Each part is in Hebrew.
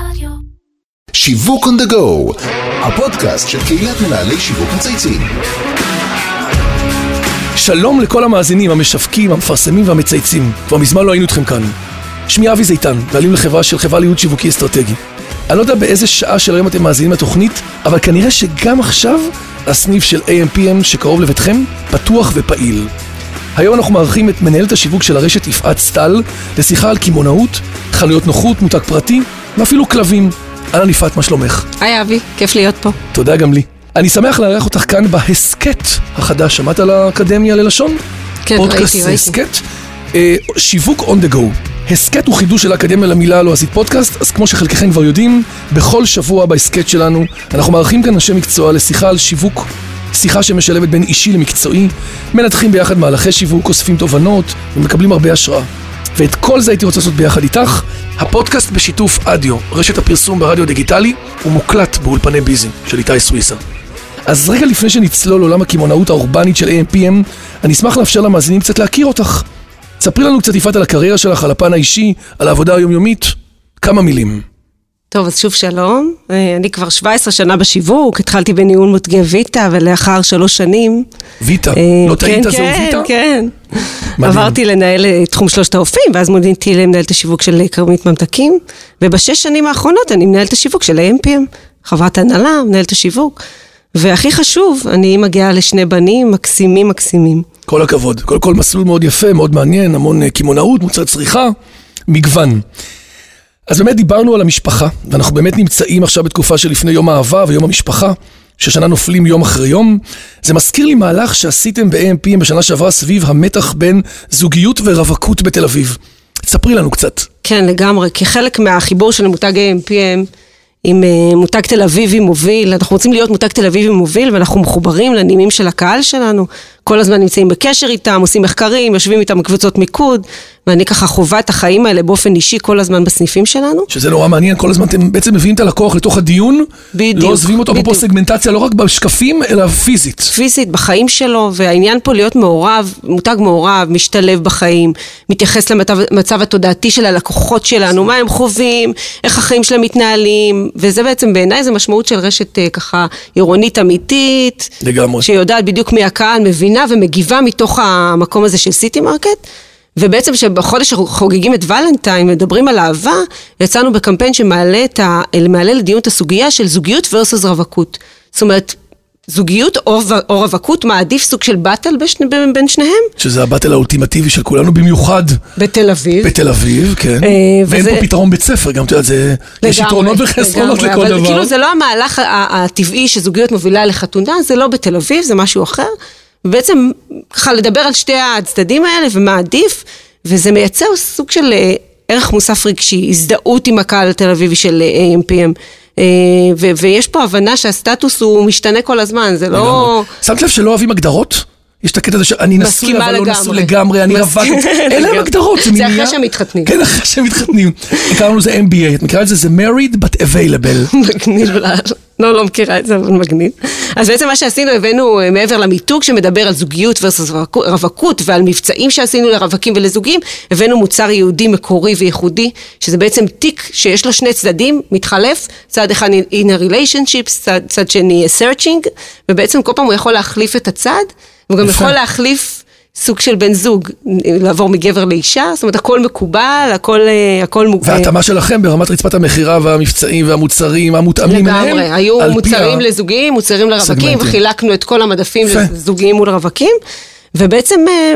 רדיו. שיווק on the go, הפודקאסט של קהילת מנהלי שיווק מצייצים. שלום לכל המאזינים, המשווקים, המפרסמים והמצייצים. כבר מזמן לא היינו איתכם כאן. שמי אבי זיתן, בעלים לחברה של חברה לייעוד שיווקי אסטרטגי. אני לא יודע באיזה שעה של היום אתם מאזינים לתוכנית, אבל כנראה שגם עכשיו הסניף של AMPM שקרוב לביתכם פתוח ופעיל. היום אנחנו מארחים את מנהלת השיווק של הרשת יפעת סטל לשיחה על קמעונאות, חנויות נוחות, מותג פרטי ואפילו כלבים. אהלן יפעת, מה שלומך? היי אבי, כיף להיות פה. תודה גם לי. אני שמח לארח אותך כאן בהסכת החדש. שמעת על האקדמיה ללשון? כן, פודקאסט ראיתי, ראיתי. הסכת. אה, שיווק on the go. הסכת הוא חידוש של האקדמיה למילה הלועזית פודקאסט, אז כמו שחלקכם כבר יודעים, בכל שבוע בהסכת שלנו אנחנו מארחים כאן אנשי מקצוע לשיחה על שיווק, שיחה שמשלבת בין אישי למקצועי, מנתחים ביחד מהלכי שיווק, אוספים תובנות ומקבלים הרבה השראה. ואת כל זה הייתי רוצה לעשות ביחד איתך. הפודקאסט בשיתוף אדיו, רשת הפרסום ברדיו דיגיטלי, הוא מוקלט באולפני ביזי של איתי סוויסה. אז רגע לפני שנצלול לעולם הקמעונאות האורבנית של AMPM, אני אשמח לאפשר למאזינים קצת להכיר אותך. ספרי לנו קצת יפעת על הקריירה שלך, על הפן האישי, על העבודה היומיומית. כמה מילים. טוב, אז שוב שלום. אה, אני כבר 17 שנה בשיווק, התחלתי בניהול מותגי ויטה, ולאחר שלוש שנים... ויטה, אה, לא טעית כן, זהו כן, ויטה? כן. מדהים. עברתי לנהל אה, תחום שלושת האופים, ואז מוניתי למנהלת השיווק של אה, כרמית ממתקים, ובשש שנים האחרונות אני מנהלת השיווק של AMPM, חברת הנהלה, מנהלת השיווק. והכי חשוב, אני גאה לשני בנים מקסימים מקסימים. כל הכבוד. כל, כל מסלול מאוד יפה, מאוד מעניין, המון קמעונאות, מוצר צריכה, מגוון. אז באמת דיברנו על המשפחה, ואנחנו באמת נמצאים עכשיו בתקופה שלפני יום האהבה ויום המשפחה, ששנה נופלים יום אחרי יום. זה מזכיר לי מהלך שעשיתם ב-AMPM בשנה שעברה סביב המתח בין זוגיות ורווקות בתל אביב. ספרי לנו קצת. כן, לגמרי. כחלק מהחיבור של מותג AMPM עם אה, מותג תל אביבי מוביל, אנחנו רוצים להיות מותג תל אביבי מוביל ואנחנו מחוברים לנימים של הקהל שלנו. כל הזמן נמצאים בקשר איתם, עושים מחקרים, יושבים איתם בקבוצות מיקוד, ואני ככה חווה את החיים האלה באופן אישי כל הזמן בסניפים שלנו. שזה נורא מעניין, כל הזמן אתם בעצם מביאים את הלקוח לתוך הדיון. בדיוק, לא עוזבים אותו בדיוק. פה סגמנטציה, לא רק בשקפים, אלא פיזית. פיזית בחיים שלו, והעניין פה להיות מעורב, מותג מעורב, משתלב בחיים, מתייחס למצב מצב התודעתי של הלקוחות שלנו, מה הם חווים, איך החיים שלהם מתנהלים, וזה בעצם בעיניי זה משמעות של רשת אה, ככה עירונית אמיתית, לגמרי. שיודעת בדיוק מי הקהל, מבינה ומגיבה מתוך המקום הזה של city market. ובעצם שבחודש שחוגגים את ולנטיים, מדברים על אהבה, יצאנו בקמפיין שמעלה את ה, מעלה לדיון את הסוגיה של זוגיות versus רווקות. זאת אומרת, זוגיות או, או רווקות מעדיף סוג של באטל בשני, בין בין שניהם? שזה הבטל האולטימטיבי של כולנו, במיוחד בתל אביב. בתל אביב, כן. אה, ואין וזה- פה פתרון בית ספר, גם את יודעת, זה... יש לגמרי, יתרונות וחסרונות לכל אבל דבר. כאילו זה לא המהלך הטבעי שזוגיות מובילה לחתונה, זה לא בתל אביב, זה משהו אחר. ובעצם ככה לדבר על שתי הצדדים האלה ומה עדיף, וזה מייצר סוג של אה, ערך מוסף רגשי, הזדהות עם הקהל התל אביבי של אה, AMPM. אה, ויש פה הבנה שהסטטוס הוא משתנה כל הזמן, זה לא... שמת לב שלא אוהבים הגדרות? יש את הקטע הזה שאני נשוי אבל לא. נשוי לגמרי, אני רווק. אין להם. הגדרות, זה זה מין אחרי שהם מתחתנים. כן, אחרי שהם מתחתנים. קראנו לזה MBA, את מכירה את זה? זה married but available. מגניב, לא, לא, לא מכירה את זה, אבל מגניב. אז בעצם מה שעשינו, הבאנו אה, מעבר למיתוג שמדבר על זוגיות versus רווקות- ועל מבצעים שעשינו לרווקים ולזוגים, הבאנו מוצר יהודי מקורי וייחודי, שזה בעצם תיק שיש לו שני צדדים, מתחלף, צד אחד inner relationships, צד, צד שני searching, ובעצם כל פעם הוא יכול להחליף את הצד, והוא גם. יכול להחליף... סוג של בן זוג, לעבור מגבר לאישה, זאת אומרת הכל מקובל, הכל, אה, הכל מוג- וההתאמה שלכם ברמת רצפת המכירה והמבצעים והמותרים המותאמים להם. לגמרי, היו מוצרים ה- לזוגיים, מוצרים לרווקים, סגמנטים. וחילקנו את כל המדפים. לזוגיים מול רווקים, ובעצם אה,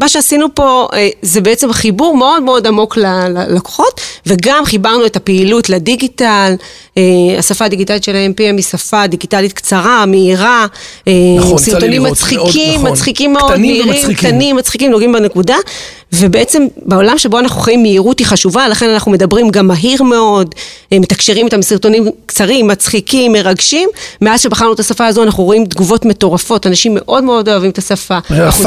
מה שעשינו פה אה, זה בעצם חיבור מאוד מאוד עמוק ללקוחות, וגם חיברנו את הפעילות לדיגיטל, אה, השפה הדיגיטלית של ה-MPM היא שפה דיגיטלית קצרה, מהירה, אה, נכון, סרטונים מצחיקים, מאוד, נכון. מצחיקים מאוד, קטנים מהירים, ומצחיקים. קטנים, מצחיקים, נוגעים בנקודה, ובעצם בעולם שבו אנחנו חיים מהירות היא חשובה, לכן אנחנו מדברים גם מהיר מאוד, אה, מתקשרים איתם בסרטונים קצרים, מצחיקים, מרגשים. מאז שבחרנו את השפה הזו אנחנו רואים תגובות מטורפות, אנשים מאוד מאוד אוהבים את השפה.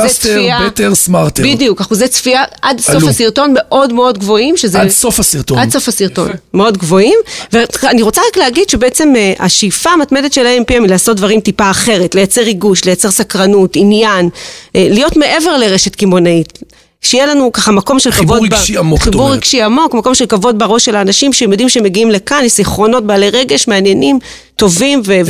צפייה- better, smarter. בדיוק, אחוזי צפייה עד סוף עלו. הסרטון מאוד מאוד גבוהים, שזה... עד סוף הסרטון. עד סוף הסרטון, מאוד גבוהים. ואני רוצה רק להגיד שבעצם אה, השאיפה המתמדת של ה-MPM היא לעשות דברים טיפה אחרת, לייצר ריגוש, לייצר סקרנות, עניין, אה, להיות מעבר לרשת קמעונאית. שיהיה לנו ככה מקום של חיבור כבוד. ב- רגשי עמוק, את חיבור אומרת. רגשי עמוק, מקום של כבוד בראש של האנשים שהם יודעים שהם מגיעים לכאן, יש זיכרונות בעלי רגש, מעניינים, טובים, ו-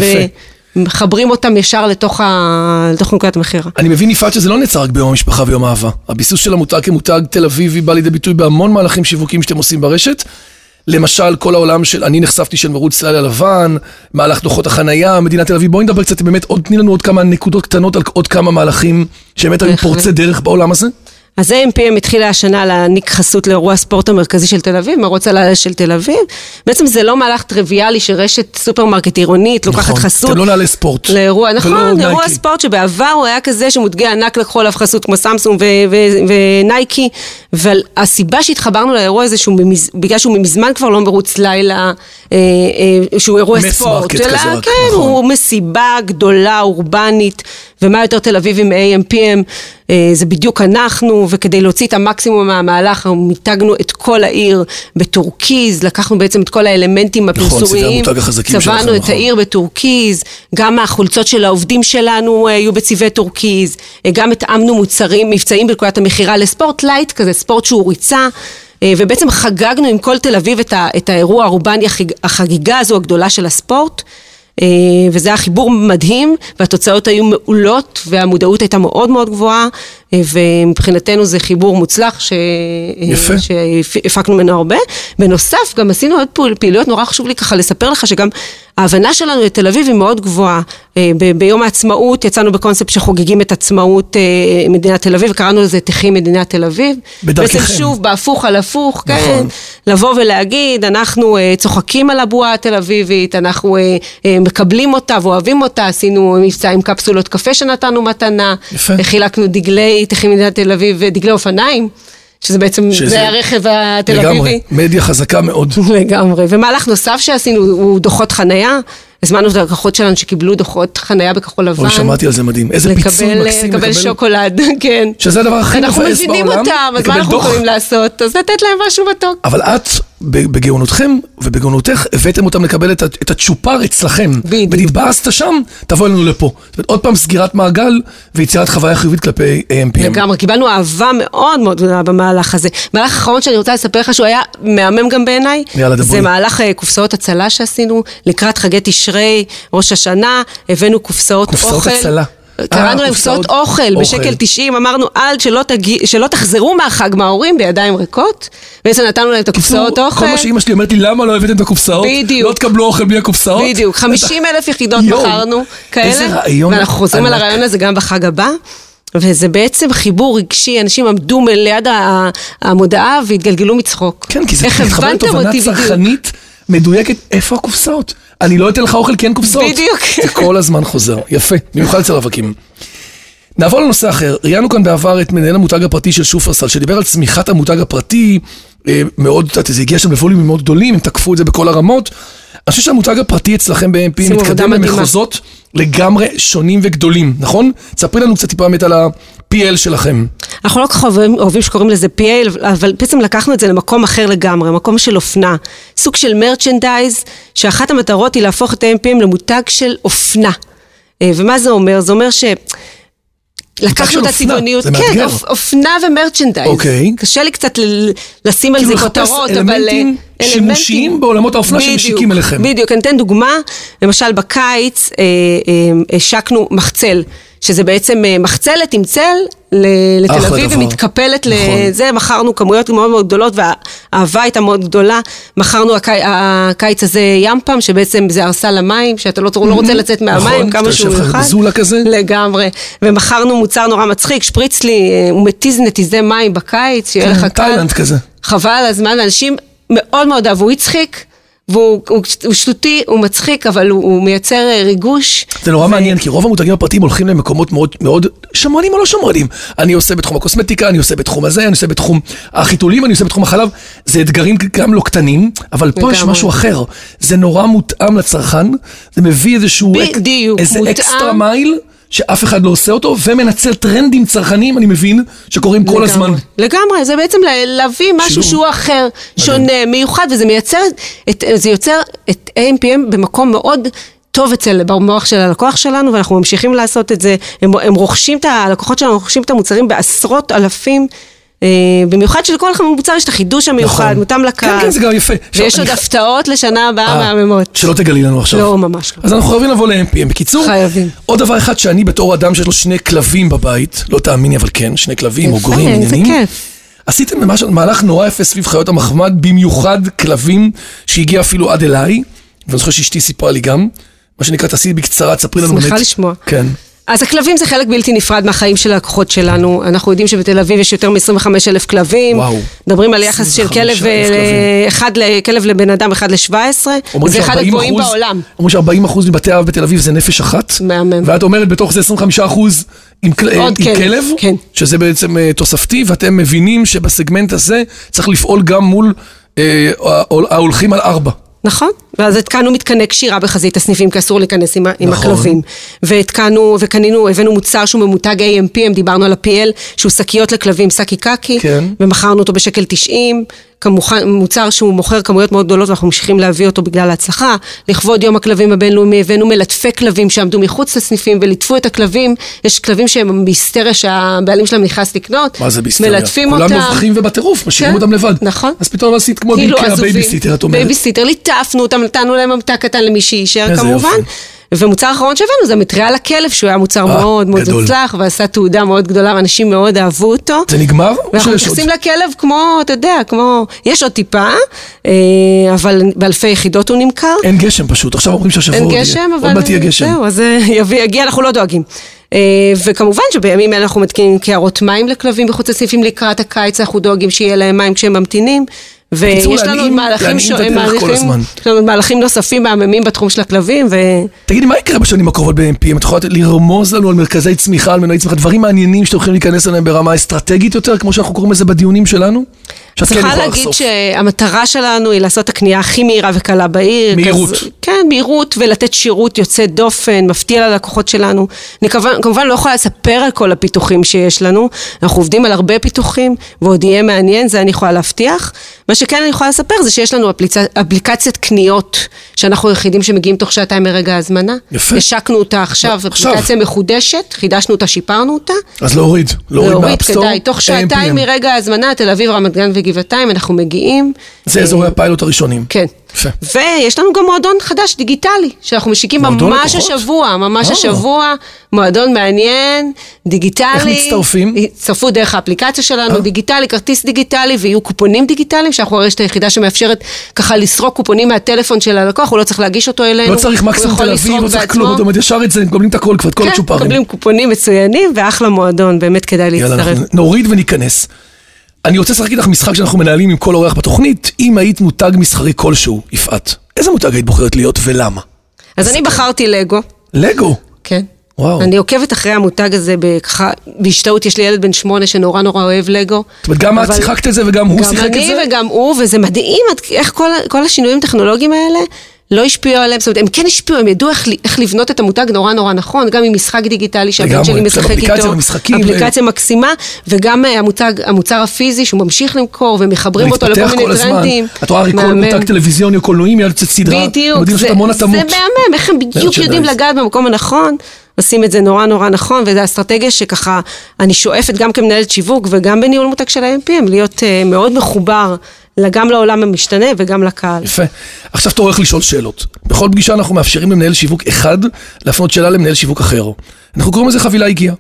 ומחברים אותם ישר לתוך, ה- לתוך נקודת המכירה. אני מבין, יפעת, שזה לא נעצר רק ביום המשפחה ויום האהבה. הביסוס של המותג כמותג תל אביבי בא לידי ביטוי בהמון מהלכים שיווקיים שאתם עושים ברשת. למשל, כל העולם של, אני נחשפתי של מרוץ לילה לבן, מהלך דוחות החנייה, מדינת תל אביב. בואי נדבר קצת, באמת, עוד, תני לנו עוד כמה נקודות קטנות על עוד כמה מהלכים שבאמת היו. פורצי דרך בעולם הזה. אז AMPM התחילה השנה להעניק חסות לאירוע הספורט המרכזי של תל אביב, מרוץ הלילה של תל אביב. בעצם זה לא מהלך טריוויאלי שרשת סופרמרקט עירונית לוקחת נכון. חסות. אתם לא נעלי ספורט. לאירוע, נכון, אירוע נייקי. ספורט שבעבר הוא היה כזה שמותגי ענק לקחו עליו חסות כמו סמסונג ונייקי, אבל הסיבה שהתחברנו לאירוע הזה שהוא ממז... בגלל שהוא מזמן כבר לא מרוץ לילה, אה, אה, שהוא אירוע ספורט, מרקט כזה כן, נכון. הוא מסיבה גדולה, אורבנית, ומה יותר תל אביבי מ-AMPM, אה, זה בדיוק אנחנו, וכדי להוציא את המקסימום מהמהלך, מיתגנו את כל העיר בטורקיז, לקחנו בעצם את כל האלמנטים נכון, הפרסומיים, שלכם, צבענו את נכון. העיר בטורקיז, גם החולצות של העובדים שלנו אה, היו בצבעי טורקיז, אה, גם התאמנו מוצרים, מבצעים בנקודת המכירה לספורט light כזה, ספורט שהוא ריצה. אה, ובעצם חגגנו עם כל תל אביב את, ה, את האירוע האורבני, החג, החגיגה הזו הגדולה של הספורט. אה, וזה היה חיבור מדהים, והתוצאות היו מעולות, והמודעות הייתה מאוד מאוד גבוהה, אה, ומבחינתנו זה חיבור מוצלח ש... יפה. שהפקנו ממנו הרבה. בנוסף, גם עשינו עוד פעילויות, נורא חשוב לי ככה לספר לך שגם ההבנה שלנו לתל אביב היא מאוד גבוהה. אה, ב- ביום העצמאות יצאנו בקונספט שחוגגים את עצמאות אה, מדינת תל אביב, קראנו לזה תחי מדינת תל אביב. בדרככם. בעצם שוב, בהפוך על הפוך, כן. נכון. לבוא ולהגיד, אנחנו אה, צוחקים על הבועה התל אביבית, אנחנו מקבלים אותה ואוהבים אותה, עשינו מבצע עם קפסולות קפה שנתנו מתנה, יפה. חילקנו דגלי תחי מדינת תל אביב ודגלי אופניים. שזה בעצם, שזה- זה הרכב התל לגמרי, אביבי. מדיה חזקה מאוד. לגמרי. ומהלך נוסף שעשינו הוא דוחות חנייה. הזמנו את הלקוחות שלנו שקיבלו דוחות חנייה בכחול לבן. אוי, שמעתי על זה מדהים. איזה פיצוי לקבל, מקסים לקבל שוקולד, כן. שזה הדבר הכי מבאס בעולם. אנחנו מבינים אותם, אז לקבל מה אנחנו דוח. יכולים לעשות? אז לתת להם משהו מתוק. אבל את, בגאונותכם ובגאונותך, הבאתם אותם לקבל את, את הצ'ופר אצלכם. בדיוק. ונתבאסת שם, תבוא אלינו לפה. זאת אומרת, עוד פעם סגירת מעגל ויצירת חוויה חיובית כלפי AMPM. לגמרי, קיבלנו אהבה מאוד מאוד גדולה במהלך הזה. מהלך אחרון שאני רוצה לספר לך שהוא היה מהמם גם בעיניי. זה מהלך אה, קופסאות הצלה שעשינו, לקראת חגי תשרי, ראש השנה, הבאנו קופסאות אוכל. קופסאות הצלה. קראנו אה, להם קופסאות קופסאות אוכל, אוכל. בשקל 90, אמרנו אל שלא, תגיע, שלא תחזרו מהחג מההורים בידיים ריקות, בעצם נתנו להם את הקופסאות אוכל. כל מה שאימא שלי אומרת לי, למה לא הבאתם את הקופסאות? בדיוק. לא תקבלו אוכל בלי הקופסאות? בדיוק, 50 אלף יחידות מכרנו כאלה, ואנחנו חוזרים על. הרעיון הזה גם בחג הבא. וזה בעצם חיבור רגשי, אנשים עמדו ליד המודעה והתגלגלו מצחוק. כן, כי זה מתחבר לתובנה? צרכנית מדויקת, איפה הקופסאות? אני לא אתן לך אוכל כי אין קופסאות. בדיוק. זה כל הזמן חוזר, יפה, במיוחד אצל רווקים. נעבור לנושא אחר, ראיינו כאן בעבר את מנהל המותג הפרטי של שופרסל, שדיבר על צמיחת המותג הפרטי, אה, מאוד, את יודעת, זה הגיע שם לווליומים מאוד גדולים, הם תקפו את זה בכל הרמות. אני חושב שהמותג הפרטי אצלכם ב-MP מתקדם. למחוזות לגמרי שונים וגדולים, נכון? תספרי לנו קצת טיפה באמת על ה-PL שלכם. אנחנו לא כל כך אוהבים, אוהבים שקוראים לזה PA, אבל בעצם לקחנו את זה למקום אחר לגמרי, מקום של אופנה. סוג של מרצ'נדייז, שאחת המטרות היא להפוך את ה-MPM למותג של אופנה. אה, ומה זה אומר? זה אומר ש... לקחנו את הצבעוניות, כן. אופ, אופנה ומרצ'נדייז. אוקיי. קשה לי קצת ל- לשים על כאילו זה כותרות, אבל... אה, אלמנטים שימושיים בעולמות האופנה בדיוק, שמשיקים אליכם. בדיוק, אני אתן דוגמה, למשל בקיץ אה, אה, השקנו מחצל, שזה בעצם אה, מחצלת עם צל לתל אביב. ומתקפלת נכון. לזה, מכרנו כמויות מאוד מאוד גדולות והאהבה הייתה מאוד גדולה, מכרנו הקי, הקיץ הזה ימפם, שבעצם זה הרסה למים, שאתה לא, לא רוצה לצאת מהמים, נכון, כמה שהוא לך יוכל. בזולה כזה. לגמרי, ומכרנו מוצר נורא מצחיק, שפריצלי, אה, הוא מתיז נתיזי מים בקיץ, שיהיה לך קל. כן, תאילנד כזה. חבל הזמן, ואנשים מאוד מאוד אהבו, הצחיק, והוא הוא, הוא שטותי, הוא מצחיק, אבל הוא, הוא מייצר אה, ריגוש. זה נורא ו- מעניין, כי רוב המותגים הפרטיים הולכים למקומות מאוד, מאוד שמרנים או לא שמרנים. אני עושה בתחום הקוסמטיקה, אני עושה בתחום הזה, אני עושה בתחום החיתולים, אני עושה בתחום החלב. זה אתגרים גם לא קטנים, אבל פה יש. משהו אחר. זה נורא מותאם לצרכן, זה מביא איזשהו... בדיוק, איזה מותאם. אקסטרה מייל. שאף אחד לא עושה אותו, ומנצל טרנדים צרכניים, אני מבין, שקורים כל. הזמן. לגמרי, זה בעצם לה- להביא משהו. שהוא אחר, שונה, מיוחד, וזה מייצר, את, זה יוצר את AMPM במקום מאוד... טוב אצל, במוח של הלקוח שלנו, ואנחנו ממשיכים לעשות את זה. הם, הם רוכשים את. הלקוחות שלנו רוכשים את המוצרים בעשרות אלפים במיוחד שלכל מוצר יש את החידוש המיוחד, נכון. מותאם לקהל. כן, כן, זה גם יפה. ויש עוד הפתעות לשנה הבאה אה, מהממות. שלא תגלי לנו עכשיו. לא, ממש לא. אז אנחנו חייבים לבוא ל-MPM. בקיצור, חייבים. עוד דבר אחד שאני בתור אדם שיש לו שני כלבים בבית, לא תאמיני אבל כן, שני כלבים או יפה, גורים, איזה עניינים. כיף. עשיתם ממש מהלך נורא יפה סביב חיות המחמד, במיוחד כלבים שהגיע אפילו עד אליי, ואני זוכר שאשתי סיפרה לי גם, מה שנקרא, תעשי בקצרה, תספרי לנו שמחה באמת. לשמוע. כן. אז הכלבים זה חלק בלתי נפרד מהחיים של הלקוחות שלנו. אנחנו יודעים שבתל אביב יש יותר מ-25 אלף כלבים. וואו. מדברים על יחס של 25,000 כלב, אה. אחד לכלב לבן אדם, אחד ל-17. אומרים זה אחד ש-40 הגבוהים אחוז- בעולם. אומרים ש-40% מבתי אב בתל אביב זה נפש אחת. מהמם. ואת אומרת בתוך זה 25% עם, כל- עוד עם כלב, כלב, כן. שזה בעצם אה, תוספתי, ואתם מבינים שבסגמנט הזה צריך לפעול גם מול אה, ההול- ההולכים על ארבע. נכון, ואז התקנו מתקני קשירה בחזית הסניפים, כי אסור להיכנס עם, ה- עם נכון. הכלבים. והתקנו, וקנינו, הבאנו מוצר שהוא ממותג AMPM, דיברנו על ה-PL, שהוא שקיות לכלבים, שקי קקי, כן. ומכרנו אותו בשקל 90, כמוכן, מוצר שהוא מוכר כמויות מאוד גדולות, ואנחנו ממשיכים להביא אותו בגלל ההצלחה. לכבוד יום הכלבים הבינלאומי, הבאנו מלטפי כלבים שעמדו מחוץ לסניפים וליטפו את הכלבים. יש כלבים שהם בהיסטריה שהבעלים שלהם נכנס לקנות. מה זה בהיסטריה? מלטפים כולם אותם. נובחים ובטירוף, משאירים כן, אותם לבד. נכון. אז פתאום עשית כמו כאילו day care. בייביסיטר, את אומרת. בייביסיטר, ליטפנו אותם, נתנו להם ממתק קטן למי שרצה כמובן. יופי. ומוצר אחרון שהבאנו זה מטריה לכלב, שהוא היה מוצר אה, מאוד מאוד. מוצלח, ועשה תהודה מאוד גדולה, ואנשים מאוד אהבו אותו. זה נגמר? ואנחנו? מתייחסים לכלב כמו, אתה יודע, כמו, יש עוד טיפה, אה, אבל באלפי יחידות הוא נמכר. אין גשם פשוט, עכשיו אומרים שהשבוע אין. גשם, אבל עוד מעט יהיה גשם. זהו, אז יגיע, אנחנו לא דואגים. אה, וכמובן שבימים אלה אנחנו מתקינים קערות מים לכלבים בחוץ לסניפים לקראת הקיץ, אנחנו דואגים שיהיה להם מים כשהם ממתינים. ויש לנו מהלכים, להנעים את שו- הדרך כל מהלכים- הזמן. יש לנו מהלכים נוספים מהממים בתחום של הכלבים, ו... תגידי, מה יקרה בשנים הקרובות ב-MPM? את יכולה לרמוז לנו על מרכזי צמיחה, על מנועי צמיחה, דברים מעניינים שאתם הולכים להיכנס אליהם ברמה אסטרטגית יותר, כמו שאנחנו קוראים לזה בדיונים שלנו? צריכה להגיד לחשוף. שהמטרה שלנו היא לעשות את הקנייה הכי מהירה וקלה בעיר. מהירות. כזה- כן, מהירות ולתת שירות יוצא דופן, מפתיע ללקוחות שלנו. אני כמובן, כמובן לא יכולה לספר על כל הפיתוחים שיש לנו, אנחנו עובדים על הרבה פיתוחים, ועוד יהיה מעניין, זה אני יכולה להבטיח. מה שכן אני יכולה לספר זה שיש לנו אפליצ... אפליקציית קניות, שאנחנו היחידים שמגיעים תוך שעתיים מרגע ההזמנה. יפה. השקנו אותה עכשיו, עכשיו. אפליקציה מחודשת, חידשנו אותה, שיפרנו אותה. אז להוריד, להוריד להוריד מה App Store. כדאי, תוך שעתיים. מרגע ההזמנה, תל אביב, רמת גן וגבעתיים, אנחנו מגיעים. זה אזורי הפיילוט הראשונים. כן. יפה. ויש לנו גם מועדון חדש, דיגיטלי, שאנחנו משיקים ממש לקוחות? השבוע, ממש אה. השבוע, מועדון מעניין, דיגיטלי. איך מצטרפים? הצטרפו דרך האפליקציה שלנו, אה. דיגיטלי, כרטיס דיגיטלי, ויהיו קופונים דיגיטליים, שאנחנו הרשת היחידה שמאפשרת ככה לסרוק קופונים מהטלפון של הלקוח, הוא לא צריך להגיש אותו אלינו. לא צריך מקסימום תל אביב, לא צריך. כלום, זאת אומרת, ישר את זה, מקבלים את הכל כבר, את כל כן, הצ'ופרים. מקבלים קופונים מצוינים, ואחלה מועדון, באמת כדאי יאללה, להצטרף. אנחנו נוריד וניכנס. אני רוצה לשחק איתך משחק שאנחנו מנהלים עם כל אורח בתוכנית. אם היית מותג מסחרי כלשהו, יפעת, איזה מותג היית בוחרת להיות ולמה? אז אני בחרתי לגו. לגו. כן. וואו. אני עוקבת אחרי המותג הזה בככה, בהשתאות, יש לי ילד בן שמונה שנורא נורא אוהב לגו. זאת אומרת, גם את שיחקת את זה וגם הוא שיחק את גם זה? אני וגם הוא, וזה מדהים איך כל, כל השינויים הטכנולוגיים האלה לא השפיעו עליהם, זאת אומרת, הם כן השפיעו, הם ידעו איך, איך לבנות את המותג נורא נורא נכון, גם עם משחק דיגיטלי שהבן שלי משחק אפליקציה איתו, ומשחקים ו- אפליקציה מקסימה, וגם אה, המותג, המוצר הפיזי שהוא ממשיך למכור, ומחברים אותו לכל מיני. טרנדים. את רואה הרי כל. מותג טלוויזיוני או קולנועי מיד יוצאת סדרה. בדיוק, זה, זה התאמות. מהמם, איך הם בדיוק יודעים. לגעת במקום הנכון, עושים את זה נורא נורא נכון, וזו אסטרטגיה שככה, אני שואפת גם כמנהלת שיווק וגם בניהול מותג של ה-MPM, להיות uh, מאוד מחובר גם לעולם המשתנה וגם לקהל. יפה. עכשיו תורך לשאול שאלות. בכל פגישה אנחנו מאפשרים למנהל שיווק אחד להפנות שאלה למנהל שיווק אחר. אנחנו קוראים לזה חבילה הגיעה.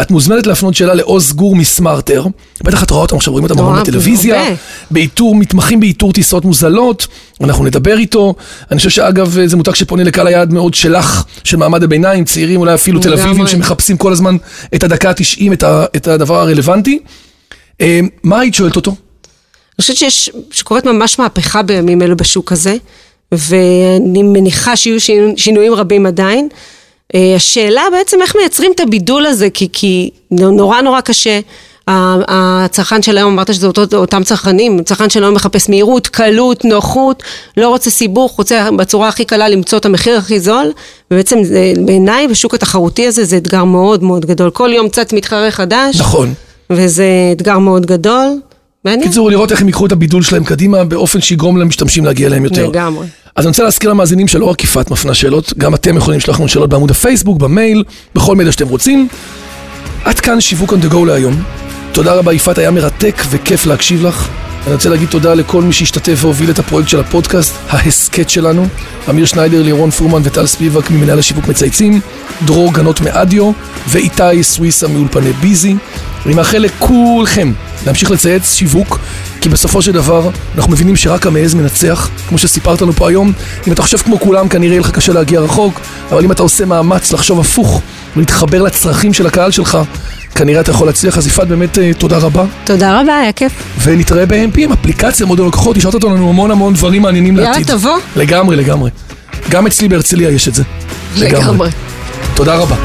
את מוזמנת להפנות שאלה לעוז גור מסמארטר, בטח את רואה אותם עכשיו, רואים אותם המון בטלוויזיה. באיתור, מתמחים באיתור טיסות מוזלות, אנחנו נדבר איתו. אני חושב שאגב, זה מותג שפונה לקהל היעד מאוד שלך, של מעמד הביניים, צעירים, אולי אפילו תל אביבים. שמחפשים כל הזמן את הדקה ה-90, את, ה- את הדבר הרלוונטי. אה, מה היית שואלת אותו? אני חושבת שיש, שקורית ממש מהפכה בימים אלו בשוק הזה, ואני מניחה שיהיו שינו- שינויים רבים עדיין. אה, השאלה בעצם איך מייצרים את הבידול הזה, כי, כי נורא נורא קשה. הצרכן של היום, אמרת שזה אותו, אותם צרכנים, צרכן של היום מחפש מהירות, קלות, נוחות, לא רוצה סיבוך, רוצה בצורה הכי קלה למצוא את המחיר הכי זול, ובעצם זה- בעיניי בשוק התחרותי הזה זה אתגר מאוד מאוד גדול. כל יום צץ מתחרה חדש, נכון. וזה אתגר מאוד גדול. מעניין. קיצור, לראות איך הם ייקחו את הבידול שלהם קדימה באופן שיגרום למשתמשים להגיע אליהם יותר. לגמרי. אז אני רוצה להזכיר למאזינים שלא רק יפעת מפנה שאלות, גם אתם יכולים לשלוח לנו שאלות בעמוד הפייסבוק, במייל, בכל מדיה שאתם רוצים. עד כאן שיווק on the go להיום. תודה רבה יפעת, היה מרתק וכיף להקשיב לך. אני רוצה להגיד תודה לכל מי שהשתתף והוביל את הפרויקט של הפודקאסט, ההסכת שלנו, אמיר שניידר, לירון פורמן וטל ספיבק ממנהל השיווק מצייצים, דרור גנות מאדיו ואיתי סוויסה מאולפני ביזי. אני מאחל לכולכם להמשיך לצייץ שיווק, כי בסופו של דבר אנחנו מבינים שרק המעז מנצח, כמו שסיפרת לנו פה היום. אם אתה חושב כמו כולם, כנראה יהיה לך קשה להגיע רחוק, אבל אם אתה עושה מאמץ לחשוב הפוך ולהתחבר לצרכים של הקהל שלך, כנראה אתה יכול להצליח. אז יפעת, באמת אה, תודה רבה. תודה רבה, היה כיף. ונתראה ב-MPM, אפליקציה מודל לקוחות, השארת אותנו המון המון דברים מעניינים יאללה, לעתיד. תבוא. לגמרי, לגמרי. גם אצלי בהרצליה יש את זה. לגמרי. תודה רבה.